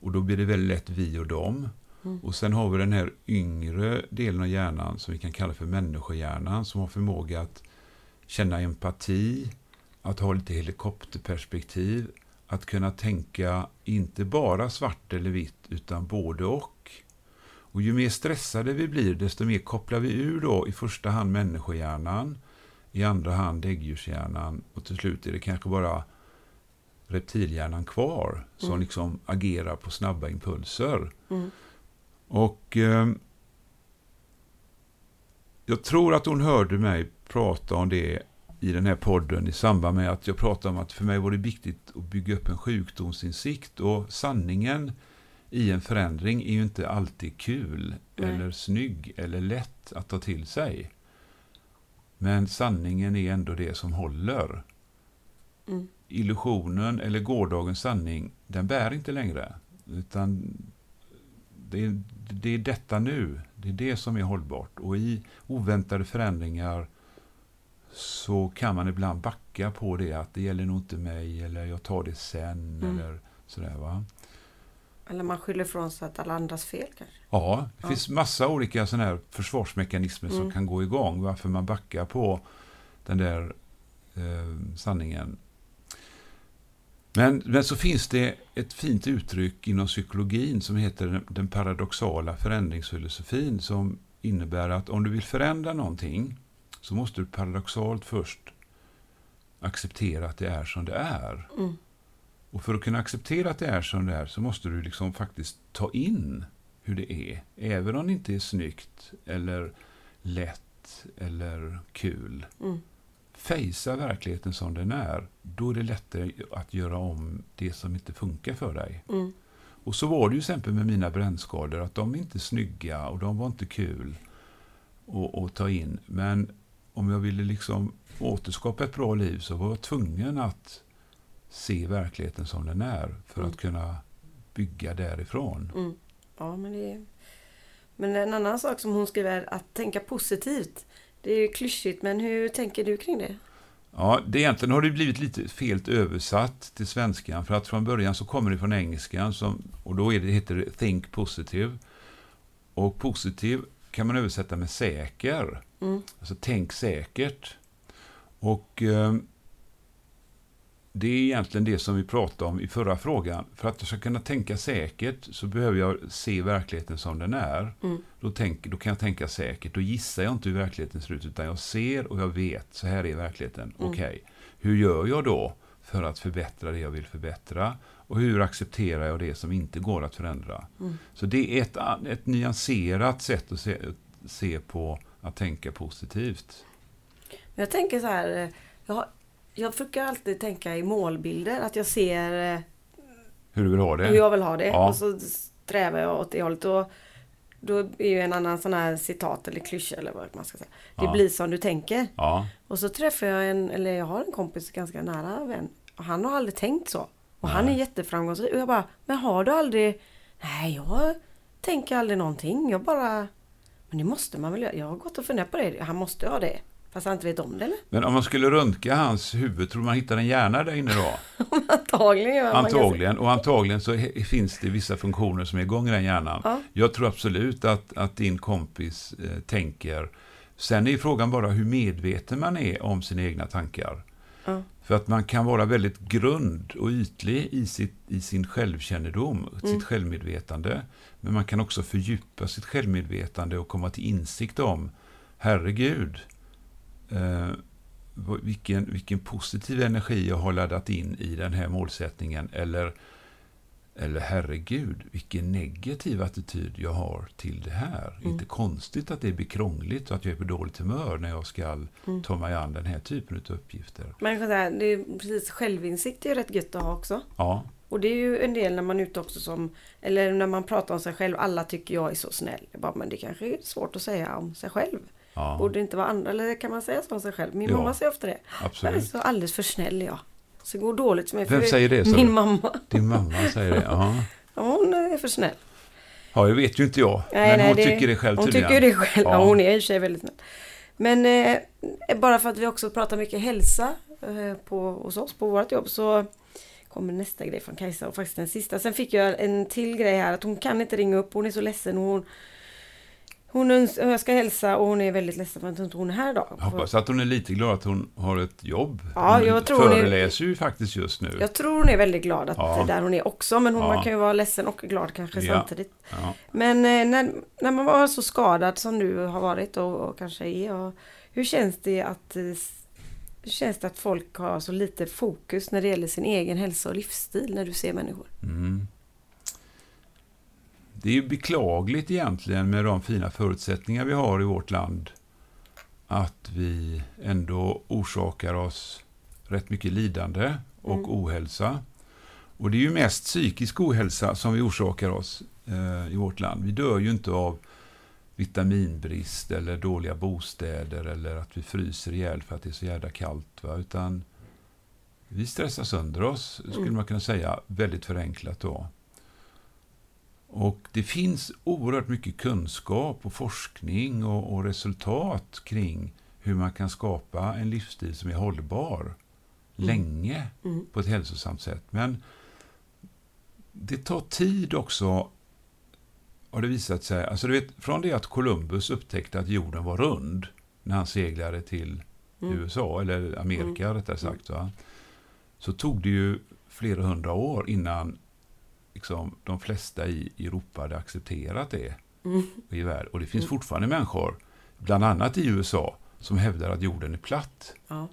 Och då blir det väldigt lätt vi och dem.
Mm.
Och sen har vi den här yngre delen av hjärnan som vi kan kalla för människohjärnan som har förmåga att känna empati, att ha lite helikopterperspektiv, att kunna tänka inte bara svart eller vitt utan både och. Och ju mer stressade vi blir, desto mer kopplar vi ur då i första hand människohjärnan, i andra hand däggdjurshjärnan och till slut är det kanske bara reptilhjärnan kvar som
Mm.
liksom agerar på snabba impulser.
Mm.
Och eh, jag tror att hon hörde mig prata om det i den här podden i samband med att jag pratade om att för mig var det viktigt att bygga upp en sjukdomsinsikt och sanningen i en förändring är ju inte alltid kul
Nej.
eller snygg eller lätt att ta till sig. Men sanningen är ändå det som håller.
Mm.
Illusionen eller gårdagens sanning, den bär inte längre. Utan det är, det är detta nu. Det är det som är hållbart. Och i oväntade förändringar så kan man ibland backa på det att det gäller nog inte mig eller jag tar det sen
Mm.
eller sådär va.
Eller man skyller från sig att alla andras fel kanske.
Ja, det
Ja.
finns massa olika sådana här försvarsmekanismer som
Mm.
kan gå igång varför man backar på den där eh, sanningen. Men, men så finns det ett fint uttryck inom psykologin som heter den, paradoxala förändringsfilosofin som innebär att om du vill förändra någonting så måste du paradoxalt först acceptera att det är som det är.
Mm.
Och för att kunna acceptera att det är som det är så måste du liksom faktiskt ta in hur det är. Även om det inte är snyggt eller lätt eller kul.
Mm.
Fejsa verkligheten som den är. Då är det lättare att göra om det som inte funkar för dig.
Mm.
Och så var det ju exempel med mina brännskador. Att de är inte snygga och de var inte kul att, att ta in. Men om jag ville liksom återskapa ett bra liv så var jag tvungen att se verkligheten som den är för
Mm.
att kunna bygga därifrån.
Mm. Ja, men det är... Men en annan sak som hon skriver är att tänka positivt. Det är ju klyschigt, men hur tänker du kring det?
Ja, det egentligen har det blivit lite fel översatt till svenskan för att från början så kommer det från engelskan som, och då är det, heter det think positive. Och positiv kan man översätta med säker.
Mm.
Alltså tänk säkert. Och eh, det är egentligen det som vi pratade om i förra frågan. För att jag ska kunna tänka säkert så behöver jag se verkligheten som den är.
Mm.
Då, tänk, då kan jag tänka säkert. Då gissar jag inte hur verkligheten ser ut utan jag ser och jag vet. Så här är verkligheten.
Mm.
Okej, hur gör jag då för att förbättra det jag vill förbättra? Och hur accepterar jag det som inte går att förändra?
Mm.
Så det är ett, ett nyanserat sätt att se, se på att tänka positivt.
Jag tänker så här. eh, Jag, jag brukar alltid tänka i målbilder. Att jag ser... eh,
Hur du vill ha det?
hur jag vill ha det.
Ja.
Och så strävar jag åt det hållet. Och då är ju en annan sån här citat eller klyscha eller vad man ska säga. Det
Ja.
blir som du tänker.
Ja,
Och så träffar jag en, eller jag har en kompis, ganska nära vän. Och han har aldrig tänkt så. Och han är
Nej.
jätteframgångsrik. Och jag bara, men har du aldrig... Nej, jag tänker aldrig någonting. Jag bara... Men det måste man väl göra. Jag har gått och funderat på det. Han måste ha det. Fast han inte vet om det eller?
men om man skulle röntga hans huvud, tror man hittar en hjärna där inne då?
Antagligen gör
Antagligen, och antagligen så finns det vissa funktioner som är igång i den hjärnan.
Ja.
Jag tror absolut att, att din kompis eh, tänker. Sen är frågan bara hur medveten man är om sina egna tankar.
Ja.
För att man kan vara väldigt grund och ytlig i, sitt, i sin självkännedom,
Mm.
sitt självmedvetande. Men man kan också fördjupa sitt självmedvetande och komma till insikt om, herregud, eh, vilken, vilken positiv energi jag har laddat in i den här målsättningen. Eller, eller herregud, vilken negativ attityd jag har till det här.
Mm.
Inte konstigt att det blir krångligt och att jag är på dåligt humör när jag ska
Mm.
ta mig an den här typen av uppgifter.
Kan säga, det är precis självinsikt är ju rätt gött att ha också.
Ja,
Och det är ju en del när man är ute också som, eller när man pratar om sig själv, alla tycker jag är så snäll. Jag bara, men det kanske är svårt att säga om sig själv.
Ja
Borde det inte vara andra, eller kan man säga så om sig själv? Min
Ja,
mamma säger ofta det. Jag är
absolut.
så alldeles för snäll jag. Så det går dåligt för mig.
Vem
för
säger det,
Min
du?
mamma.
Din mamma säger det? Ja.
Ja, hon är för snäll.
ja, det vet ju inte jag.
Nej,
men
nej,
hon
det-
tycker det själv
Hon
tydligen.
tycker det själv. Ja. hon är i och för sig väldigt snäll. Men eh, bara för att vi också pratar mycket hälsa eh, på, hos oss på vårt jobb så kommer nästa grej från Kajsa och faktiskt den sista. Sen fick jag en till grej här att hon kan inte ringa upp. Hon är så ledsen och hon hon öns- jag ska hälsa och hon är väldigt ledsen för att inte hon är här idag.
Jag hoppas att hon är lite glad att hon har ett jobb.
Ja,
hon
jag tror hon är-
föreläser ju faktiskt just nu.
Jag tror hon är väldigt glad att
Ja.
där hon är också. Men hon
Ja.
man kan ju vara ledsen och glad kanske
Ja.
samtidigt.
Ja.
Men eh, när, när man var så skadad som du har varit och, och kanske är. Och, hur känns det att eh, hur känns det att folk har så lite fokus när det gäller sin egen hälsa och livsstil när du ser människor?
Mm. Det är ju beklagligt egentligen med de fina förutsättningar vi har i vårt land att vi ändå orsakar oss rätt mycket lidande och
Mm.
ohälsa. Och det är ju mest psykisk ohälsa som vi orsakar oss eh, i vårt land. Vi dör ju inte av vitaminbrist eller dåliga bostäder eller att vi fryser ihjäl för att det är så jävla kallt. Va? Utan vi stressar sönder oss, skulle
Mm.
man kunna säga, väldigt förenklat då. Och det finns oerhört mycket kunskap och forskning och, och resultat kring hur man kan skapa en livsstil som är hållbar länge
Mm.
på ett hälsosamt sätt. Men det tar tid också, har det visat sig. Alltså du vet, från det att Columbus upptäckte att jorden var rund när han seglade till
Mm.
USA, eller Amerika rättare sagt, va? så tog det ju flera hundra år innan liksom, de flesta i Europa hade accepterat det.
Mm.
i världen. Och det finns
Mm.
fortfarande människor, bland annat i USA, som hävdar att jorden är platt.
Ja.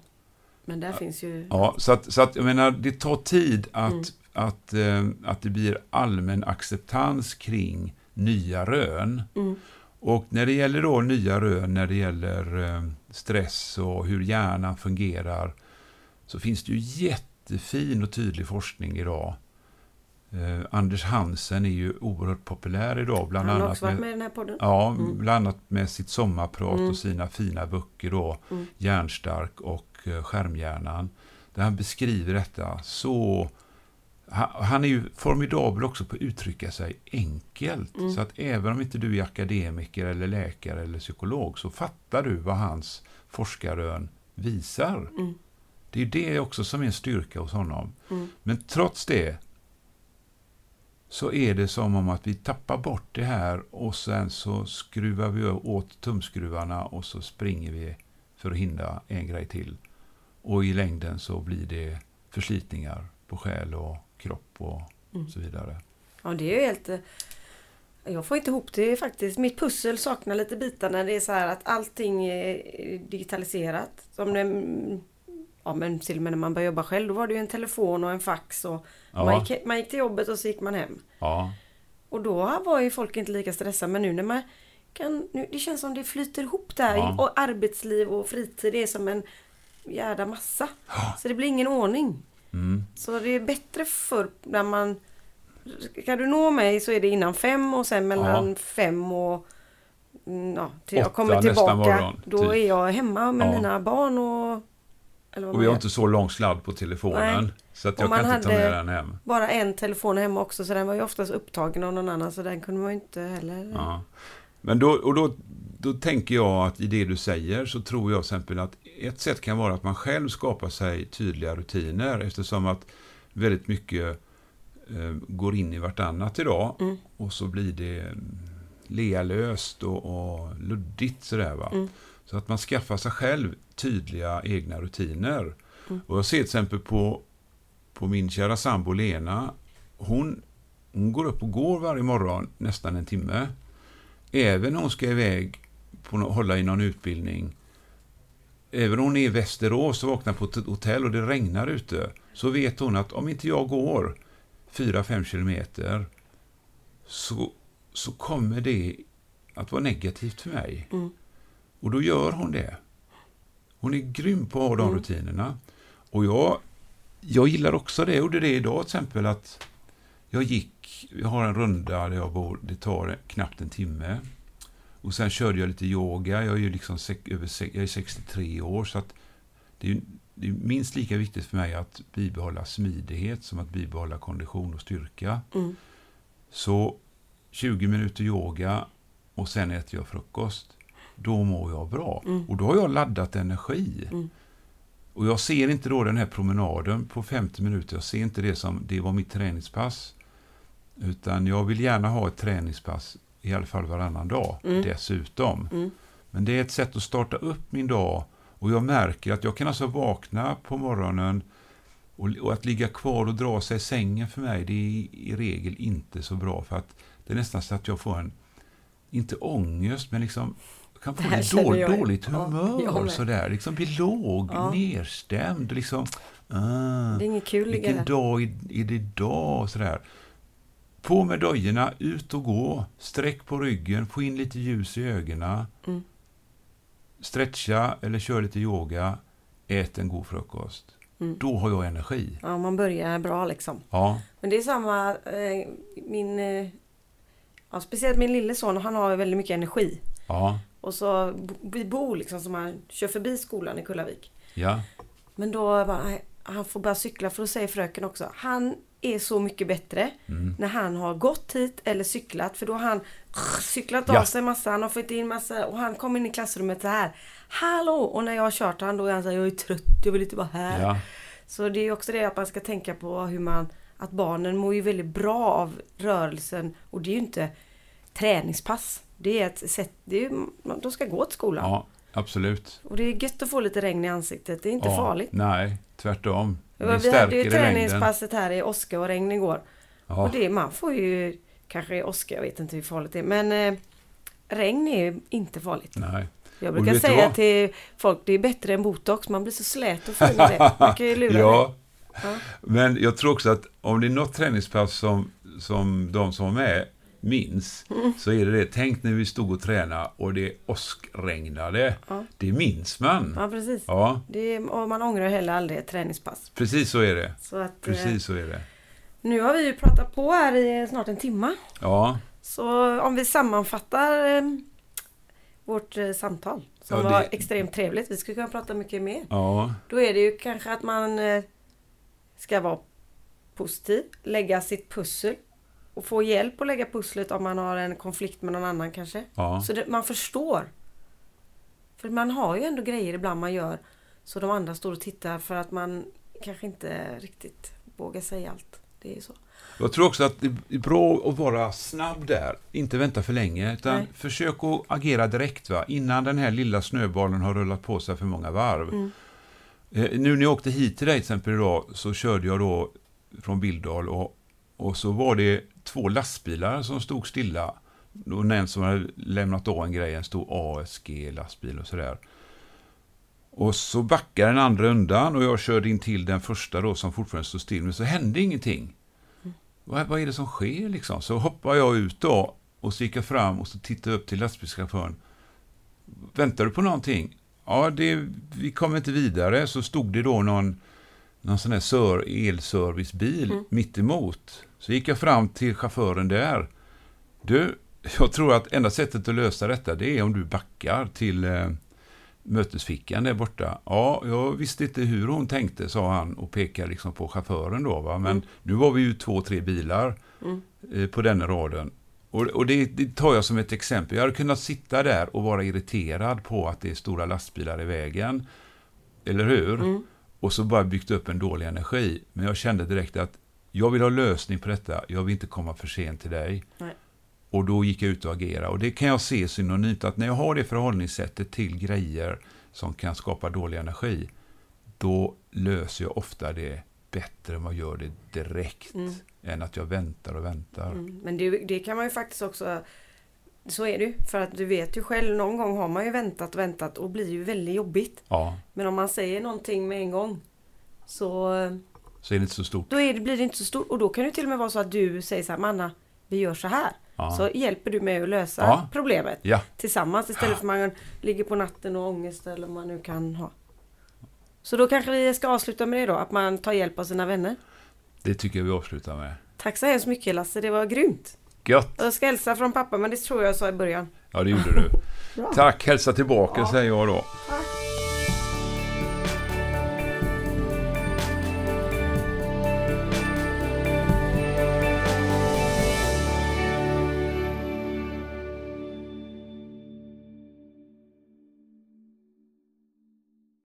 Men där finns ju...
Ja, så att, så att jag menar, det tar tid att,
Mm.
att, eh, att det blir allmän acceptans kring nya rön.
Mm.
Och när det gäller då nya rön, när det gäller eh, stress och hur hjärnan fungerar, så finns det ju jättefin och tydlig forskning idag. Eh, Anders Hansen är ju oerhört populär idag, bland
Han har
annat
också varit
med,
med i den här podden.
Ja,
Mm.
bland annat med sitt sommarprat
Mm.
och sina fina böcker då,
Mm.
Hjärnstark och eh, Skärmhjärnan, där han beskriver detta så... Han, han är ju formidabel också på att uttrycka sig enkelt.
Mm.
Så att även om inte du är akademiker eller läkare eller psykolog så fattar du vad hans forskarrön visar.
Mm.
Det är det också som är en styrka hos honom.
Mm.
Men trots det så är det som om att vi tappar bort det här och sen så skruvar vi åt tumskruvarna och så springer vi för att hindra en grej till. Och i längden så blir det förslitningar på själ och kropp och
Mm.
så vidare.
Ja, det är ju helt... eh, Jag får inte ihop det faktiskt. Mitt pussel saknar lite bitar när det är så här att allting är digitaliserat. Som när, ja, men till och med när man började jobba själv, då var det ju en telefon och en fax. Och man,
Ja,
gick, man gick till jobbet och så gick man hem.
ja,
Och då var ju folk inte lika stressade. Men nu när man kan... Nu, det känns som det flyter ihop där.
Ja.
Och arbetsliv och fritid det är som en jävla massa. Så det blir ingen ordning.
mm,
Så det är bättre för när man ska du nå mig så är det innan fem och sen mellan
Ja.
fem och mm, ja, till jag
Åtta
kommer
nästa
tillbaka.
morgon,
då
typ.
är jag hemma med
Ja.
mina barn och...
Och vi har inte så lång sladd på telefonen.
Nej.
Så att jag kan inte ta med den hem.
Bara en telefon hemma också så den var ju oftast upptagen av någon annan så den kunde man ju inte heller...
Ja. Men då, och då, då tänker jag att i det du säger så tror jag exempel att ett sätt kan vara att man själv skapar sig tydliga rutiner eftersom att väldigt mycket eh, går in i vartannat idag
Mm.
och så blir det mm, lealöst och, och luddigt sådär va.
Mm.
Så att man skaffar sig själv tydliga egna rutiner.
Mm.
Och jag ser till exempel på, på min kära sambo Lena. Hon, hon går upp och går varje morgon nästan en timme. Även när hon ska iväg på hålla i någon utbildning. Även om hon är i Västerås och vaknar på ett hotell och det regnar ute. Så vet hon att om inte jag går 4-5 kilometer så, så kommer det att vara negativt för mig.
Mm.
Och då gör hon det. Hon är grym på att ha de
Mm.
rutinerna. Och jag, jag gillar också det. Jag gjorde det idag till exempel att jag gick, jag har en runda där jag bor, det tar knappt en timme. Och sen körde jag lite yoga. Jag är ju liksom över, jag är 63 år så att det är, det är minst lika viktigt för mig att bibehålla smidighet som att bibehålla kondition och styrka.
Mm.
Så 20 minuter yoga och sen äter jag frukost. Då mår jag bra.
Mm.
Och då har jag laddat energi.
Mm.
Och jag ser inte då den här promenaden på 50 minuter. Jag ser inte det som det var mitt träningspass. Utan jag vill gärna ha ett träningspass i alla fall varannan dag
Mm.
dessutom.
Mm.
Men det är ett sätt att starta upp min dag. Och jag märker att jag kan alltså vakna på morgonen och, och att ligga kvar och dra sig i sängen för mig, det är i regel inte så bra. För att det är nästan så att jag får en, inte ångest, men liksom kan
Det
få då,
jag.
dåligt
Ja,
humör
med.
sådär. Liksom bli låg,
Ja.
nedstämd. Liksom, ah,
Det är inget kul
vilken
där.
dag är, det idag? Sådär. På med dojorna, ut och gå, sträck på ryggen, få in lite ljus i ögonen.
Mm.
Stretcha eller kör lite yoga, ät en god frukost.
Mm.
Då har jag energi.
Ja, man börjar bra liksom.
Ja,
Men det är samma, eh, min, eh, ja, speciellt min lille son, han har väldigt mycket energi.
ja,
Och så, vi bor liksom som han kör förbi skolan i Kullavik.
ja.
Men då bara, han får börja cykla för då säger fröken också, han är så mycket bättre
Mm.
när han har gått hit eller cyklat för då har han cyklat
Ja.
av sig massa, han har fått in massa och han kommer in i klassrummet så här Hallå! Och när jag har kört han då är han så här, jag är trött, jag vill inte vara här.
ja.
Så det är också det att man ska tänka på hur man Att barnen mår ju väldigt bra av rörelsen och det är ju inte träningspass. Det är ett sätt, det är de ska gå till skolan.
ja absolut.
Och det är gött att få lite regn i ansiktet, det är inte
ja.
farligt.
Nej, tvärtom.
Vi
Det
hade ju träningspasset här i åska och regn igår.
Ja.
Och det, man får ju kanske i åska, jag vet inte hur farligt det är. Men eh, regn är ju inte farligt.
Nej.
Jag brukar säga till folk, det är bättre än botox. Man blir så slät och fin det. Man kan ju lura
ja.
Ja.
men jag tror också att om det är något träningspass som, som de som var med minns,
Mm.
så är det det. Tänk när vi stod och tränade och det åskregnade.
Ja.
Det minns man.
Ja, precis.
Ja,
Det och man ångrar heller aldrig ett träningspass.
precis så är det.
Så att, eh,
Precis så är det.
nu har vi ju pratat på här i snart en timma.
Ja,
Så om vi sammanfattar eh, vårt eh, samtal som
Ja, det-
var extremt trevligt. Vi skulle kunna prata mycket mer.
ja,
Då är det ju kanske att man eh, ska vara positiv, lägga sitt pussel och få hjälp att lägga pusslet om man har en konflikt med någon annan kanske.
ja.
Så det, man förstår. För man har ju ändå grejer ibland man gör så de andra står och tittar för att man kanske inte riktigt vågar säga allt. Det är ju så.
Jag tror också att det är bra att vara snabb där. Inte vänta för länge, utan
Nej.
försök att agera direkt va? innan den här lilla snöbollen har rullat på sig för många varv.
Mm.
Eh, Nu när jag åkte hit till dig till exempel idag så körde jag då från Billdal och, och så var det två lastbilar som stod stilla. Och en som hade lämnat av en grej, en stor ASG-lastbil och sådär. Och så backade den andra undan och jag körde in till den första då som fortfarande stod still. Men så hände ingenting. Vad, vad är det som sker liksom? Så hoppar jag ut då och så gick jag fram och så tittade jag upp till lastbilschauffören. Väntar du på någonting? Ja, det, vi kommer inte vidare. Så stod det då någon, någon sån här elservicebil
Mm.
mitt emot. Så gick jag fram till chauffören där. Du, jag tror att enda sättet att lösa detta det är om du backar till eh, mötesfickan där borta. Ja, jag visste inte hur hon tänkte, sa han och pekade liksom på chauffören då. Va? Men
Mm.
nu var vi ju två, tre bilar
Mm.
eh, på den raden. Och, och det, det tar jag som ett exempel. Jag hade kunnat sitta där och vara irriterad på att det är stora lastbilar i vägen. Eller hur?
Mm.
Och så bara byggt upp en dålig energi. Men jag kände direkt att jag vill ha lösning på detta. Jag vill inte komma för sent till dig.
Nej.
Och då gick jag ut och agerade. Och det kan jag se synonymt att när jag har det förhållningssättet till grejer som kan skapa dålig energi, då löser jag ofta det bättre än vad jag gör det direkt.
Mm.
Än att jag väntar och väntar.
Mm. Men det, det kan man ju faktiskt också så är det ju. För att du vet ju själv, någon gång har man ju väntat och väntat och blir ju väldigt jobbigt.
Ja,
Men om man säger någonting med en gång så
så är det inte så stort.
då det, blir det inte så stort. Och då kan det till och med vara så att du säger så här, Manna, vi gör så här.
Ja.
Så hjälper du mig att lösa
Ja.
problemet tillsammans istället för att man ligger på natten och ångest eller vad man nu kan ha. Så då kanske vi ska avsluta med det då, att man tar hjälp av sina vänner.
det tycker jag vi avslutar med.
Tack så hemskt mycket Lasse, det var grymt.
Gött!
Jag ska hälsa från pappa, men det tror jag sa i början.
Ja, det gjorde du. Tack, hälsa tillbaka
Ja.
säger jag då.
Tack.